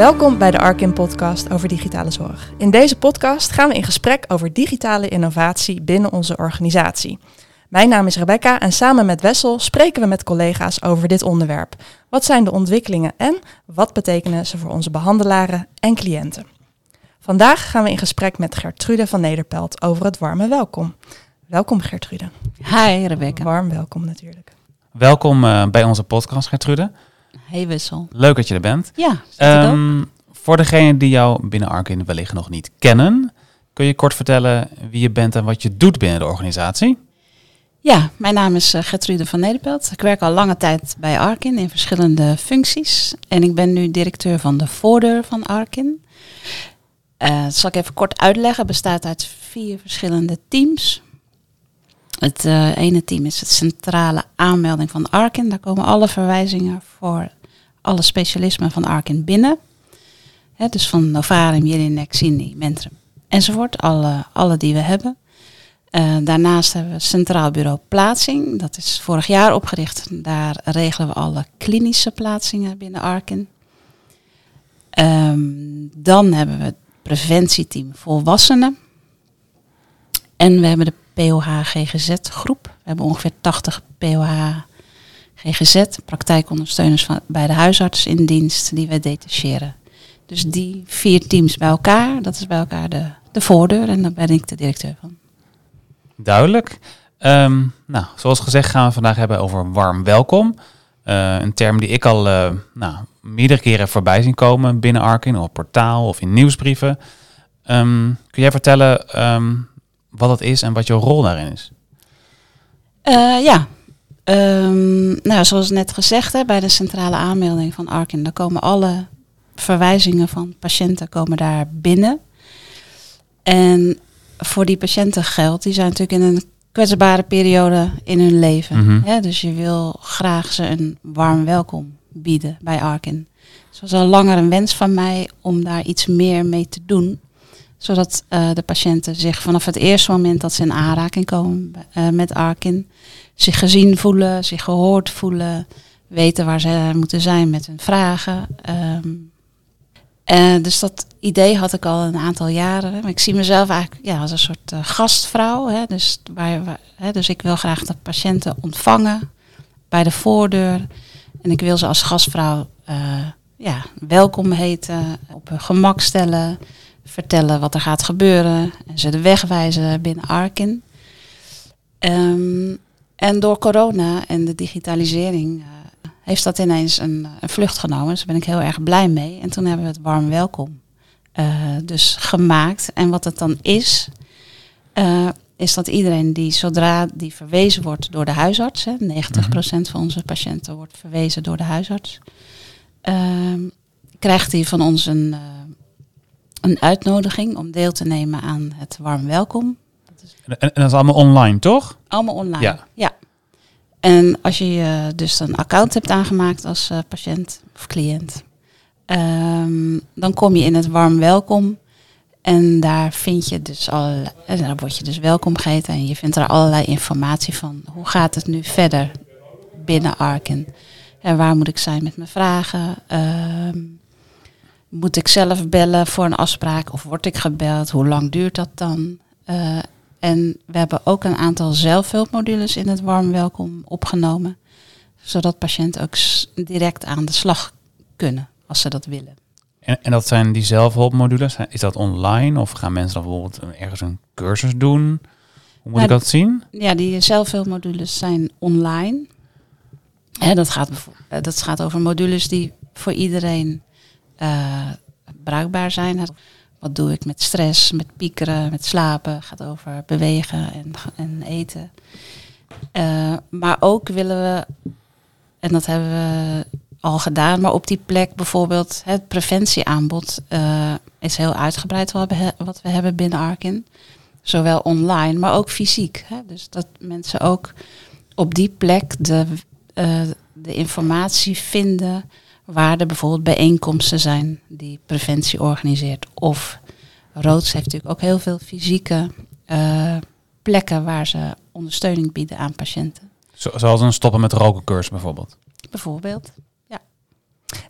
Welkom bij de Arkin podcast over digitale zorg. In deze podcast gaan we in gesprek over digitale innovatie binnen onze organisatie. Mijn naam is Rebecca en samen met Wessel spreken we met collega's over dit onderwerp. Wat zijn de ontwikkelingen en wat betekenen ze voor onze behandelaren en cliënten? Vandaag gaan we in gesprek met Gertrude van Nederpelt over het warme welkom. Welkom Gertrude. Hi Rebecca. Warm welkom natuurlijk. Welkom uh, bij onze podcast Gertrude. Hey Wessel. Leuk dat je er bent. Ja, um, Voor degenen die jou binnen Arkin wellicht nog niet kennen, kun je kort vertellen wie je bent en wat je doet binnen de organisatie? Ja, mijn naam is uh, Gertrude van Nederpelt. Ik werk al lange tijd bij Arkin in verschillende functies. En ik ben nu directeur van de voordeur van Arkin. Uh, dat zal ik even kort uitleggen. Het bestaat uit vier verschillende teams. Het uh, ene team is het centrale aanmelding van Arkin. Daar komen alle verwijzingen voor alle specialismen van Arkin binnen. Dus van Novarium, Jelinek, Cindy, Mentrum enzovoort. Alle, alle die we hebben. Uh, daarnaast hebben we Centraal Bureau Plaatsing. Dat is vorig jaar opgericht. Daar regelen we alle klinische plaatsingen binnen Arkin. Um, dan hebben we het preventieteam volwassenen. En we hebben de POH GGZ groep. We hebben ongeveer 80 POH GGZ, praktijkondersteuners van, bij de huisarts in dienst, die wij detacheren. Dus die vier teams bij elkaar, dat is bij elkaar de, de voordeur en daar ben ik de directeur van. Duidelijk. Um, nou, zoals gezegd gaan we vandaag hebben over warm welkom. Uh, een term die ik al uh, nou, meerdere keren voorbij zien komen binnen Arkin, op portaal of in nieuwsbrieven. Um, kun jij vertellen um, wat het is en wat jouw rol daarin is? Uh, ja, um, nou, zoals net gezegd, hè, bij de centrale aanmelding van Arkin, daar komen alle verwijzingen van patiënten komen daar binnen. En voor die patiënten geldt, die zijn natuurlijk in een kwetsbare periode in hun leven. Mm -hmm. hè, dus je wil graag ze een warm welkom bieden bij Arkin. Het was al langer een wens van mij om daar iets meer mee te doen zodat uh, de patiënten zich vanaf het eerste moment dat ze in aanraking komen uh, met Arkin, zich gezien voelen, zich gehoord voelen, weten waar ze moeten zijn met hun vragen. Um, uh, dus dat idee had ik al een aantal jaren. Maar ik zie mezelf eigenlijk ja, als een soort gastvrouw. Hè, dus, waar, hè, dus ik wil graag de patiënten ontvangen bij de voordeur. En ik wil ze als gastvrouw ja, welkom heten, op hun gemak stellen vertellen wat er gaat gebeuren en ze de weg wijzen binnen Arkin. Um, en door corona en de digitalisering uh, heeft dat ineens een, een, vlucht genomen. Dus daar ben ik heel erg blij mee. En toen hebben we het warm welkom uh, dus gemaakt. En wat het dan is, uh, is dat iedereen die zodra die verwezen wordt door de huisarts, hè, 90% mm-hmm. van onze patiënten wordt verwezen door de huisarts, ehm, krijgt hij van ons een een uitnodiging om deel te nemen aan het warm welkom. Dat is en, en, dat is allemaal online, toch? Allemaal online, ja. ja. En als je uh, dus een account hebt aangemaakt als uh, patiënt of cliënt, um, dan kom je in het warm welkom. En daar vind je dus allerlei, en daar word je dus welkom geheten en je vindt er allerlei informatie van. Hoe gaat het nu verder binnen Arken? En waar moet ik zijn met mijn vragen? Uh, moet ik zelf bellen voor een afspraak of word ik gebeld? Hoe lang duurt dat dan? Uh, en we hebben ook een aantal zelfhulpmodules in het warm welkom opgenomen. Zodat patiënten ook direct aan de slag kunnen als ze dat willen. En, en dat zijn die zelfhulpmodules, is dat online of gaan mensen dan bijvoorbeeld ergens een cursus doen? Hoe moet nou, ik dat zien? Ja, die zelfhulpmodules zijn online. Hè, dat, gaat, dat gaat over modules die voor iedereen uh, bruikbaar zijn. Wat doe ik met stress, met piekeren, met slapen? Het gaat over bewegen en, en eten. Uh, maar ook willen we, en dat hebben we al gedaan, maar op die plek bijvoorbeeld het preventieaanbod uh, is heel uitgebreid wat we, hebben binnen Arkin. Zowel online, maar ook fysiek. Hè? Dus dat mensen ook op die plek de, de informatie vinden waar er bijvoorbeeld bijeenkomsten zijn die preventie organiseert. Of Roods heeft natuurlijk ook heel veel fysieke uh, plekken waar ze ondersteuning bieden aan patiënten. Zo, zoals een stoppen met roken cursus bijvoorbeeld? Bijvoorbeeld, ja.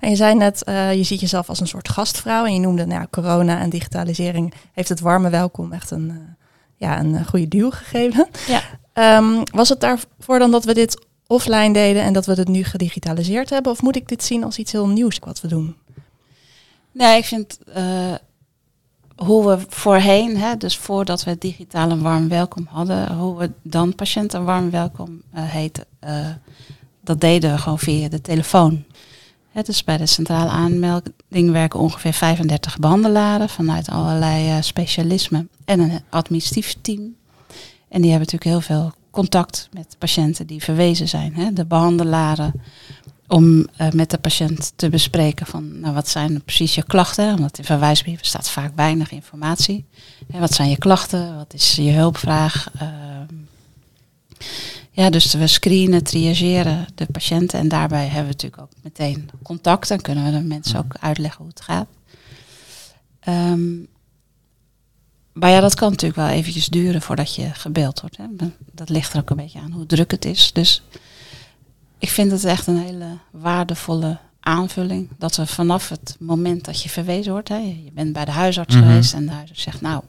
En je zei net, uh, je ziet jezelf als een soort gastvrouw. En je noemde nou, corona en digitalisering heeft het warme welkom echt een, uh, ja, een goede duw gegeven. Ja. Um, was het daarvoor dan dat we dit offline deden en dat we het nu gedigitaliseerd hebben? Of moet ik dit zien als iets heel nieuws wat we doen? Nee, ik vind uh, hoe we voorheen, hè, dus voordat we digitaal een warm welkom hadden, hoe we dan patiënten warm welkom uh, heten, uh, dat deden we gewoon via de telefoon. Hè, dus bij de centrale aanmelding werken ongeveer 35 behandelaren vanuit allerlei specialismen en een administratief team. En die hebben natuurlijk heel veel contact met patiënten die verwezen zijn. Hè? De behandelaren om uh, met de patiënt te bespreken van nou, wat zijn precies je klachten. Omdat in verwijsbrieven staat vaak weinig informatie. Hè, wat zijn je klachten? Wat is je hulpvraag? Uh, ja, dus we screenen, triageren de patiënten en daarbij hebben we natuurlijk ook meteen contact en kunnen we de mensen ook uitleggen hoe het gaat. Um, maar ja, dat kan natuurlijk wel eventjes duren voordat je gebeld wordt. Hè. Dat ligt er ook een beetje aan hoe druk het is. Dus ik vind het echt een hele waardevolle aanvulling. Dat we vanaf het moment dat je verwezen wordt, hè, je bent bij de huisarts Mhm. geweest en de huisarts zegt, nou,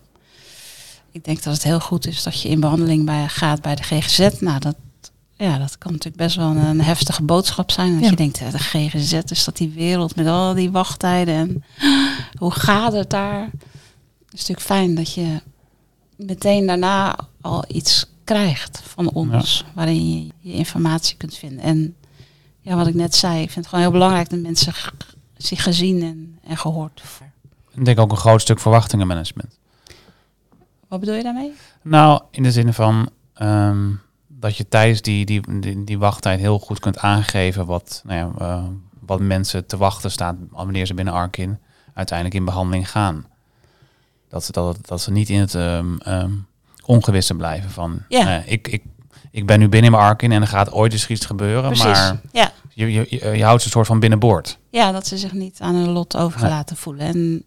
ik denk dat het heel goed is dat je in behandeling bij, gaat bij de GGZ. Nou, dat, ja, dat kan natuurlijk best wel een, een heftige boodschap zijn. Dat Ja. je denkt, de GGZ is dat die wereld met al die wachttijden en hoe gaat het daar? Het is natuurlijk fijn dat je meteen daarna al iets krijgt van ons, waarin je je informatie kunt vinden. En ja, wat ik net zei, ik vind het gewoon heel belangrijk dat mensen zich gezien en, en gehoord. voelen. Ik denk ook een groot stuk verwachtingenmanagement. Wat bedoel je daarmee? Nou, in de zin van ehm, dat je tijdens die, die, die, die wachttijd heel goed kunt aangeven wat, nou ja, eh, wat mensen te wachten staat wanneer ze binnen Arkin uiteindelijk in behandeling gaan. Dat ze, dat, dat ze niet in het ehm, ehm, ongewisse blijven van Ja. eh, ik, ik, ik ben nu binnen in mijn Arkin en er gaat ooit eens iets gebeuren, Precies. maar Ja. je, je, je, je houdt ze een soort van binnenboord. ja, dat ze zich niet aan hun lot overgelaten voelen. En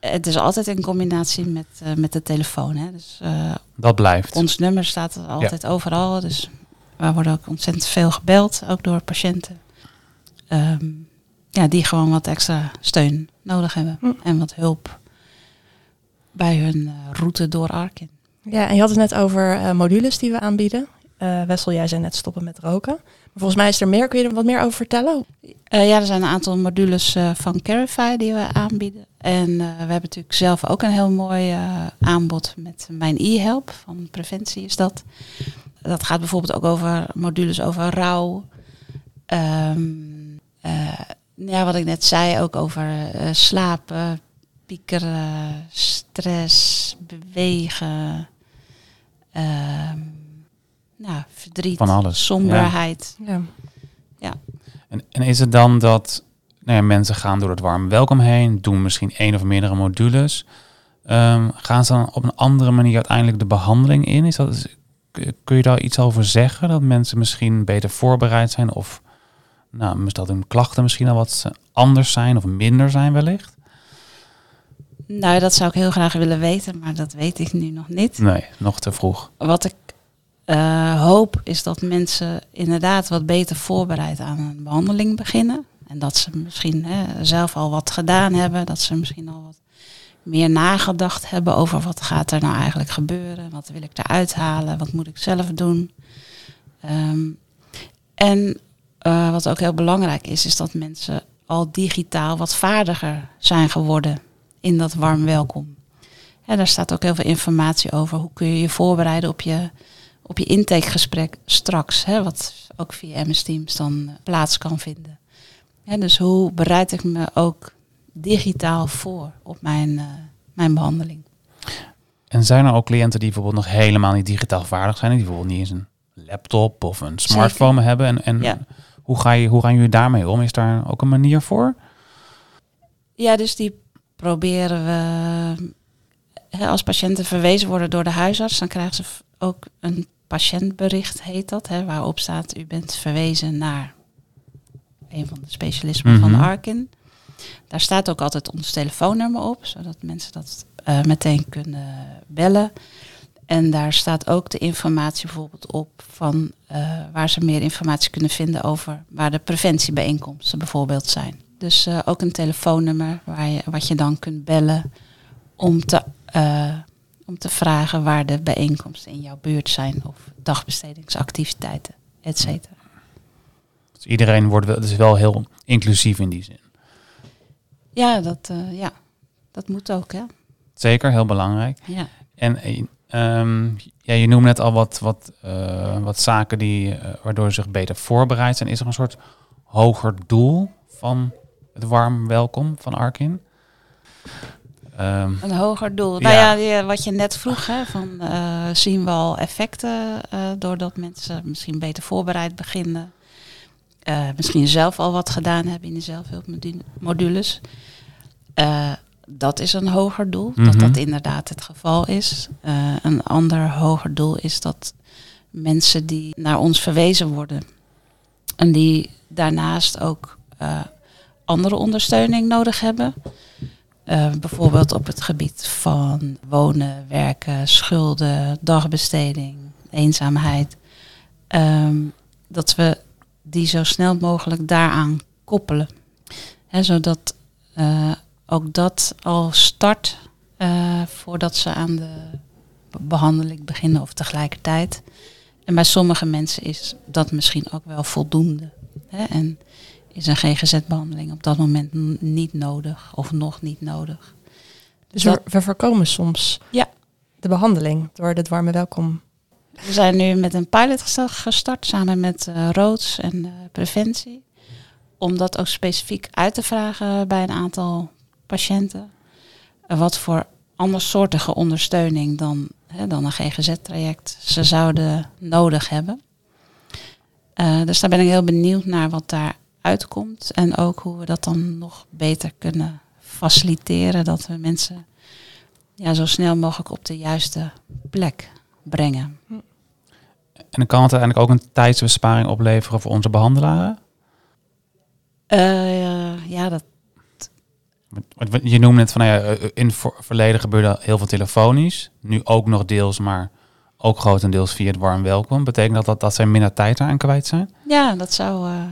het is altijd in combinatie met, eh, met de telefoon. Hè. Dus eh, Dat blijft. Ons nummer staat altijd overal. Dus we worden ook ontzettend veel gebeld, ook door patiënten. Ehm, ja, die gewoon wat extra steun nodig hebben. Hm. En wat hulp bij hun eh, route door Arkin. Ja, en je had het net over eh, modules die we aanbieden. Eh, Wessel, jij zei net stoppen met roken. Maar volgens mij is er meer. Kun je er wat meer over vertellen? Ja, er zijn een aantal modules van Carify die we aanbieden. En we hebben natuurlijk zelf ook een heel mooi aanbod met mijn e-help. Van preventie is dat. Dat gaat bijvoorbeeld ook over modules over rouw. Ehm, eh, ja, wat ik net zei, ook over slapen, piekeren, stress, bewegen. ehm, nou, verdriet, Van alles, somberheid. Ja. En, en is het dan dat nou ja, mensen gaan door het warme welkom heen, doen misschien één of meerdere modules. Ehm, gaan ze dan op een andere manier uiteindelijk de behandeling in? Is dat, kun je daar iets over zeggen? Dat mensen misschien beter voorbereid zijn of nou, dat hun klachten misschien al wat anders zijn of minder zijn wellicht? Nou, dat zou ik heel graag willen weten, maar dat weet ik nu nog niet. Nee, nog te vroeg. Wat ik eh, hoop is dat mensen inderdaad wat beter voorbereid aan een behandeling beginnen. En dat ze misschien hè, zelf al wat gedaan hebben, dat ze misschien al wat meer nagedacht hebben over wat gaat er nou eigenlijk gebeuren, wat wil ik eruit halen, wat moet ik zelf doen. Ehm, en eh, wat ook heel belangrijk is, is dat mensen al digitaal wat vaardiger zijn geworden in dat warm welkom. En daar staat ook heel veel informatie over. Hoe kun je je voorbereiden op je, op je intakegesprek straks. Hè, wat ook via MS Teams dan eh, plaats kan vinden. Hè, dus hoe bereid ik me ook digitaal voor op mijn, eh, mijn behandeling. En zijn er ook cliënten die bijvoorbeeld nog helemaal niet digitaal vaardig zijn, die bijvoorbeeld niet eens een laptop of een smartphone hebben? En, en Ja. hoe, ga je, hoe gaan jullie daarmee om? Is daar ook een manier voor? Ja, dus die proberen we. Hè, als patiënten verwezen worden door de huisarts, dan krijgen ze ook een patiëntbericht, heet dat, hè, waarop staat: U bent verwezen naar een van de specialismen Mhm. van Arkin. Daar staat ook altijd ons telefoonnummer op, zodat mensen dat eh, meteen kunnen bellen. En daar staat ook de informatie bijvoorbeeld op van eh, waar ze meer informatie kunnen vinden over waar de preventiebijeenkomsten bijvoorbeeld zijn. Dus eh, ook een telefoonnummer waar je, wat je dan kunt bellen om te, eh, om te vragen waar de bijeenkomsten in jouw buurt zijn of dagbestedingsactiviteiten, et cetera. Dus iedereen wordt wel, dus wel heel inclusief in die zin. Ja, dat, eh, ja, dat moet ook, hè? Zeker, heel belangrijk. Ja. En eh, ehm, ja, je noemde net al wat, wat, wat zaken die, waardoor ze zich beter voorbereid zijn. Is er een soort hoger doel van het warm welkom van Arkin? Een hoger doel. Ja. Nou ja, die, wat je net vroeg, hè, van, eh, zien we al effecten eh, doordat mensen misschien beter voorbereid beginnen. Eh, misschien zelf al wat gedaan hebben in de zelfhulpmodules. Dat is een hoger doel, Mhm. dat dat inderdaad het geval is. Een ander hoger doel is dat mensen die naar ons verwezen worden en die daarnaast ook andere ondersteuning nodig hebben. Eh, bijvoorbeeld op het gebied van wonen, werken, schulden, dagbesteding, eenzaamheid. Ehm, dat we die zo snel mogelijk daaraan koppelen. Hè, zodat eh, ook dat al start eh, voordat ze aan de be- behandeling beginnen of tegelijkertijd. En bij sommige mensen is dat misschien ook wel voldoende. En is een GGZ-behandeling op dat moment niet nodig of nog niet nodig. Dus Dat- we, we voorkomen soms Ja. de behandeling door dit warme welkom. We zijn nu met een pilot gesta- gestart samen met eh Roods en eh, Preventie. Om dat ook specifiek uit te vragen bij een aantal patiënten. Wat voor andersoortige ondersteuning dan, hè, dan een GGZ-traject ze zouden nodig hebben. Eh, dus daar ben ik heel benieuwd naar wat daar uitkomt. En ook hoe we dat dan nog beter kunnen faciliteren. Dat we mensen ja, zo snel mogelijk op de juiste plek brengen. en dan kan het uiteindelijk ook een tijdsbesparing opleveren voor onze behandelaren. Eh, ja, dat, Je noemde net van, nou ja, eh, in het verleden gebeurde heel veel telefonisch. Nu ook nog deels, maar ook grotendeels via het warm welkom. Betekent dat dat, dat zij minder tijd aan kwijt zijn? ja, dat zou, eh,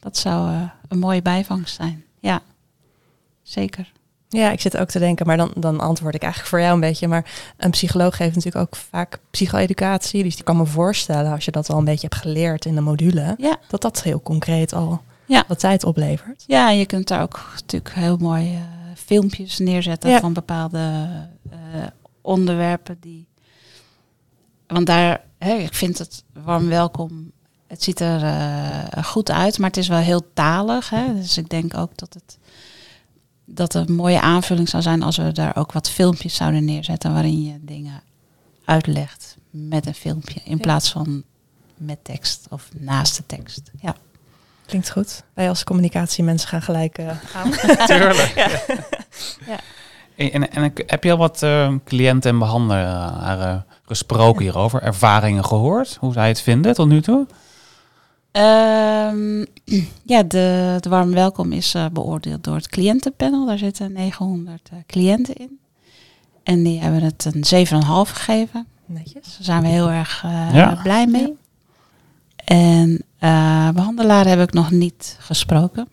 dat zou eh, een mooie bijvangst zijn. Ja, zeker. Ja, ik zit ook te denken, maar dan, dan antwoord ik eigenlijk voor jou een beetje. Maar een psycholoog geeft natuurlijk ook vaak psycho-educatie. Dus die kan me voorstellen, als je dat al een beetje hebt geleerd in de module, Ja, dat dat heel concreet al Ja. wat tijd oplevert. ja en je kunt daar ook natuurlijk heel mooi eh, filmpjes neerzetten Ja. van bepaalde eh, onderwerpen die. Want daar, hè, ik vind het warm welkom. Het ziet er eh, goed uit, maar het is wel heel talig. Hè? Dus ik denk ook dat het dat een mooie aanvulling zou zijn als we daar ook wat filmpjes zouden neerzetten waarin je dingen uitlegt met een filmpje in Ja. plaats van met tekst of naast de tekst. Ja. Klinkt goed. Wij als communicatiemensen gaan gelijk eh, aan. Tuurlijk. Ja. En, en, en heb je al wat eh, cliënten en behandelaren gesproken hierover? Ervaringen gehoord? Hoe zij het vinden tot nu toe? Ehm, ja, de, de warm welkom is eh, beoordeeld door het cliëntenpanel. Daar zitten 900 eh, cliënten in. En die hebben het een 7,5 gegeven. Netjes. Daar zijn we heel erg eh, Ja. blij mee. En eh behandelaren heb ik nog niet gesproken.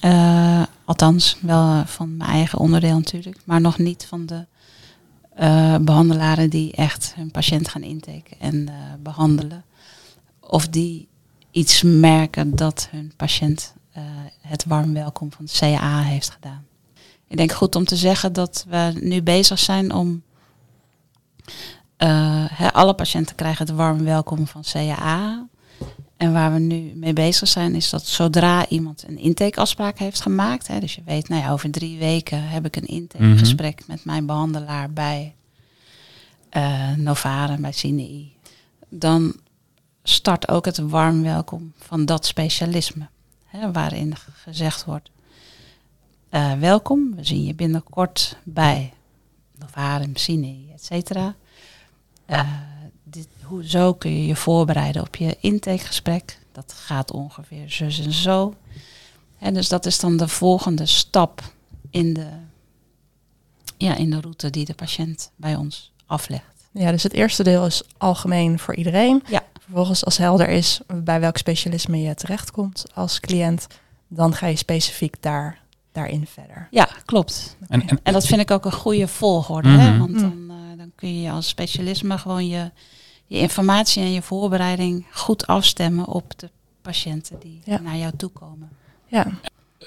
Eh, althans, wel van mijn eigen onderdeel natuurlijk. Maar nog niet van de eh, behandelaren die echt hun patiënt gaan inteken en eh, behandelen. Of die iets merken dat hun patiënt eh, het warm welkom van het CA heeft gedaan. Ik denk goed om te zeggen dat we nu bezig zijn om eh, alle patiënten krijgen het warm welkom van CAA. En waar we nu mee bezig zijn, is dat zodra iemand een intakeafspraak heeft gemaakt, hè, dus je weet, nou ja, over drie weken heb ik een intakegesprek met mijn behandelaar bij eh Novare, bij CINEI, dan start ook het warm welkom van dat specialisme, hè, waarin gezegd wordt, eh, welkom, we zien je binnenkort bij Novare, CINEI, et cetera. Dit, hoe, zo kun je je voorbereiden op je intakegesprek. Dat gaat ongeveer zus en zo. En dus dat is dan de volgende stap in de, ja, in de route die de patiënt bij ons aflegt. Ja, dus het eerste deel is algemeen voor iedereen. Ja. Vervolgens, als helder is bij welk specialisme je terechtkomt als cliënt, dan ga je specifiek daar, daarin verder. Ja, klopt. En, en, En dat vind ik ook een goede volgorde. hè? Mhm. Want dan, eh, dan kun je als specialisme gewoon je, je informatie en je voorbereiding goed afstemmen op de patiënten die Ja. naar jou toe komen. Ja,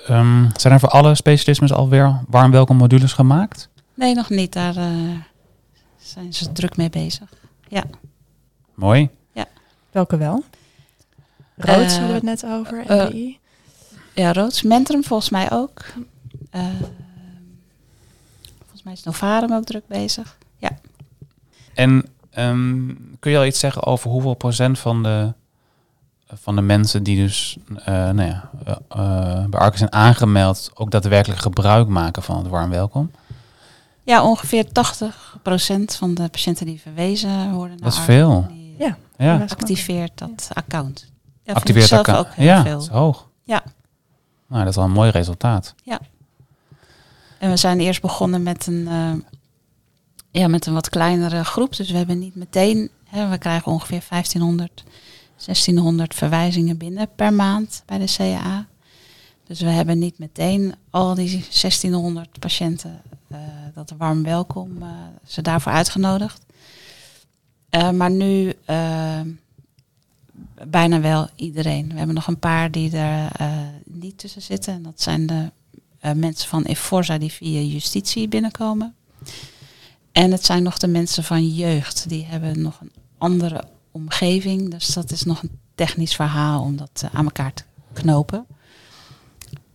ehm, zijn er voor alle specialismes alweer warm welkom modules gemaakt? Nee, nog niet. Daar eh, zijn ze druk mee bezig. Mooi. Welke wel? Rood Eh, hadden we het net over, eh. Ja, Roods Mentrum volgens mij ook. Eh, volgens mij is Novarum ook druk bezig. En ehm, kun je al iets zeggen over hoeveel procent van de, van de mensen die dus eh, nou ja, bij Arcus zijn aangemeld ook daadwerkelijk gebruik maken van het warm welkom? Ja, ongeveer 80% van de patiënten die verwezen worden naar Dat is veel. die Ja. Ja, dat activeert dat account. Ja, vind ik activeert zelf elkaar. ook heel ja, veel. dat is hoog. Ja. Nou, dat is wel een mooi resultaat. En we zijn eerst begonnen met een, eh, ja, met een wat kleinere groep. Dus we hebben niet meteen, hè, we krijgen ongeveer 1500, 1600 verwijzingen binnen per maand bij de CAA. Dus we hebben niet meteen al die 1600 patiënten eh, dat warm welkom, eh, ze daarvoor uitgenodigd. Eh, maar nu eh, bijna wel iedereen. We hebben nog een paar die er eh, niet tussen zitten. En dat zijn de eh, mensen van Eforza die via justitie binnenkomen. En het zijn nog de mensen van jeugd. Die hebben nog een andere omgeving. Dus dat is nog een technisch verhaal om dat aan elkaar te knopen.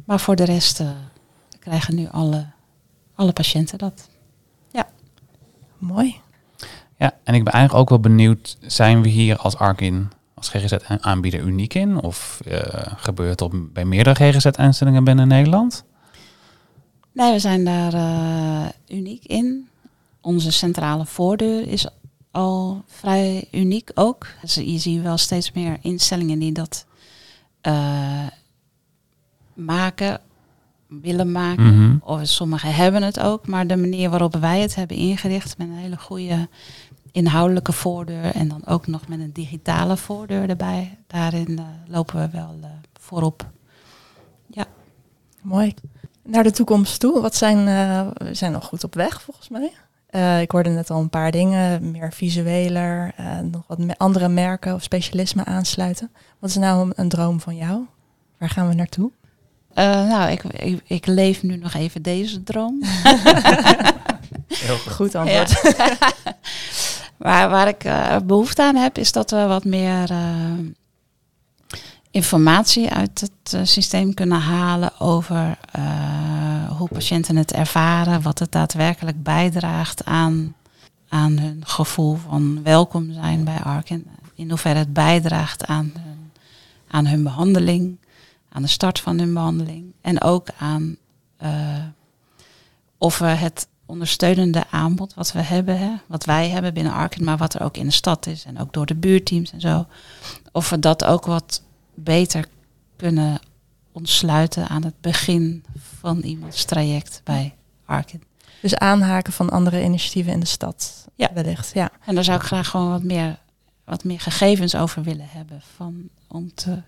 Maar voor de rest krijgen nu alle, alle patiënten dat. Mooi. Ja, en ik ben eigenlijk ook wel benieuwd, zijn we hier als Arkin, als GGZ-aanbieder uniek in? Of eh, gebeurt het op, bij meerdere GGZ-aanstellingen binnen Nederland? Nee, we zijn daar eh, uniek in. Onze centrale voordeur is al vrij uniek ook. Dus je ziet wel steeds meer instellingen die dat eh, maken, willen maken. Mhm. Of sommigen hebben het ook. Maar de manier waarop wij het hebben ingericht met een hele goede inhoudelijke voordeur en dan ook nog met een digitale voordeur erbij. Daarin eh, lopen we wel eh, voorop. Mooi. Naar de toekomst toe. Wat zijn, eh, we zijn nog goed op weg volgens mij. Ik hoorde net al een paar dingen, meer visueler, nog wat me- andere merken of specialismen aansluiten. Wat is nou een, een droom van jou? Waar gaan we naartoe? Nou, ik, ik, ik leef nu nog even deze droom. Heel goed. Goed antwoord. Ja. waar, waar ik eh, behoefte aan heb, is dat we wat meer eh, informatie uit het eh, systeem kunnen halen over hoe patiënten het ervaren, wat het daadwerkelijk bijdraagt aan, aan hun gevoel van welkom zijn bij ARC. En in hoeverre het bijdraagt aan hun, aan hun behandeling, aan de start van hun behandeling. En ook aan of we het ondersteunende aanbod wat we hebben, hè, wat wij hebben binnen Arkin, maar wat er ook in de stad is en ook door de buurteams en zo, of we dat ook wat beter kunnen ontsluiten aan het begin van iemands traject bij Arkin. Dus aanhaken van andere initiatieven in de stad. Ja. Wellicht, ja. En daar zou ik graag gewoon wat meer, wat meer gegevens over willen hebben, van, om te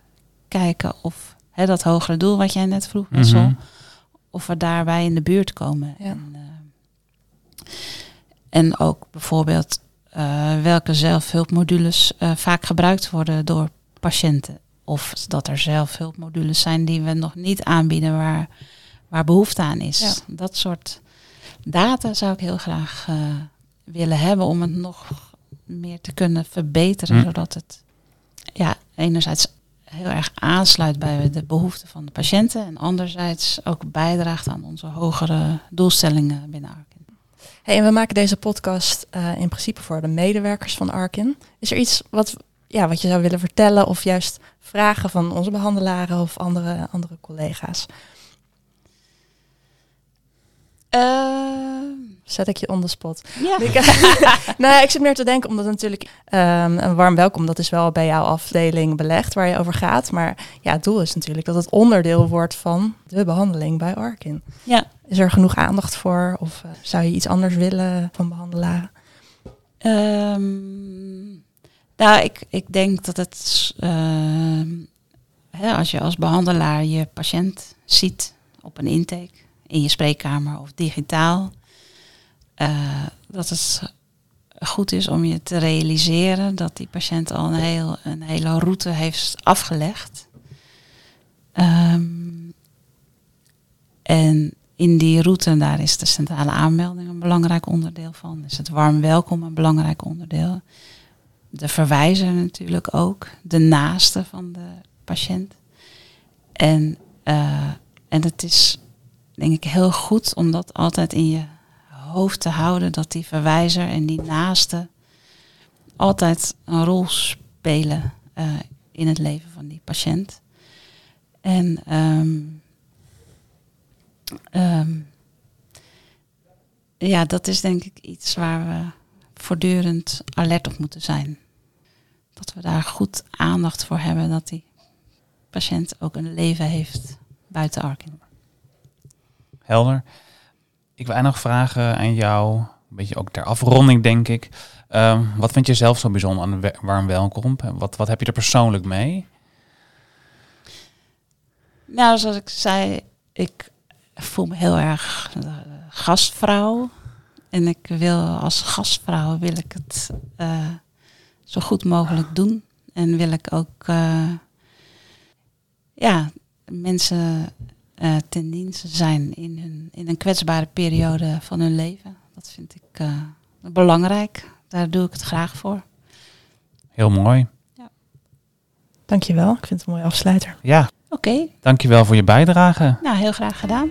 kijken of hè, dat hogere doel wat jij net vroeg, Mhm. of we daarbij in de buurt komen. Ja. En, eh, en ook bijvoorbeeld eh, welke zelfhulpmodules eh, vaak gebruikt worden door patiënten. Of dat er zelfhulpmodules zijn die we nog niet aanbieden waar, waar behoefte aan is. Ja. Dat soort data zou ik heel graag eh, willen hebben om het nog meer te kunnen verbeteren. Hm. Zodat het ja, enerzijds heel erg aansluit bij de behoeften van de patiënten. En anderzijds ook bijdraagt aan onze hogere doelstellingen binnen Arkin. Hey, en we maken deze podcast eh, in principe voor de medewerkers van Arkin. Is er iets wat, ja, wat je zou willen vertellen of juist vragen van onze behandelaren of andere, andere collega's? Zet ik je on the spot. ja. nou, ik zit meer te denken, omdat natuurlijk ehm, een warm welkom, dat is wel bij jouw afdeling belegd waar je over gaat. Maar ja, het doel is natuurlijk dat het onderdeel wordt van de behandeling bij Arkin. ja. Is er genoeg aandacht voor of eh, zou je iets anders willen van behandelaren? Ehm, nou, ik, ik denk dat het, ehm, hè, als je als behandelaar je patiënt ziet op een intake, in je spreekkamer of digitaal, dat het goed is om je te realiseren dat die patiënt al een, heel, een hele route heeft afgelegd. Ehm, en in die route, daar is de centrale aanmelding een belangrijk onderdeel van. Is het warm welkom een belangrijk onderdeel. De verwijzer natuurlijk ook. De naaste van de patiënt. En, uh, en het is denk ik heel goed om dat altijd in je hoofd te houden. Dat die verwijzer en die naaste altijd een rol spelen uh, in het leven van die patiënt. En um, Um, ja, dat is denk ik iets waar we voortdurend alert op moeten zijn. Dat we daar goed aandacht voor hebben dat die patiënt ook een leven heeft buiten Arkin. Helder. Ik wil nog vragen aan jou, een beetje ook ter afronding denk ik. Um, wat vind je zelf zo bijzonder aan Warm Welkom? Wat, wat heb je er persoonlijk mee? Nou, zoals ik zei, ik voel me heel erg uh, gastvrouw. En ik wil als gastvrouw wil ik het uh, zo goed mogelijk doen. En wil ik ook uh, ja, mensen ten dienste zijn in, hun, in een kwetsbare periode van hun leven. Dat vind ik belangrijk. Daar doe ik het graag voor. Heel mooi. Ja. Dankjewel. Ik vind het een mooie afsluiter. Ja. Oké. Okay. Dankjewel voor je bijdrage. Nou, heel graag gedaan.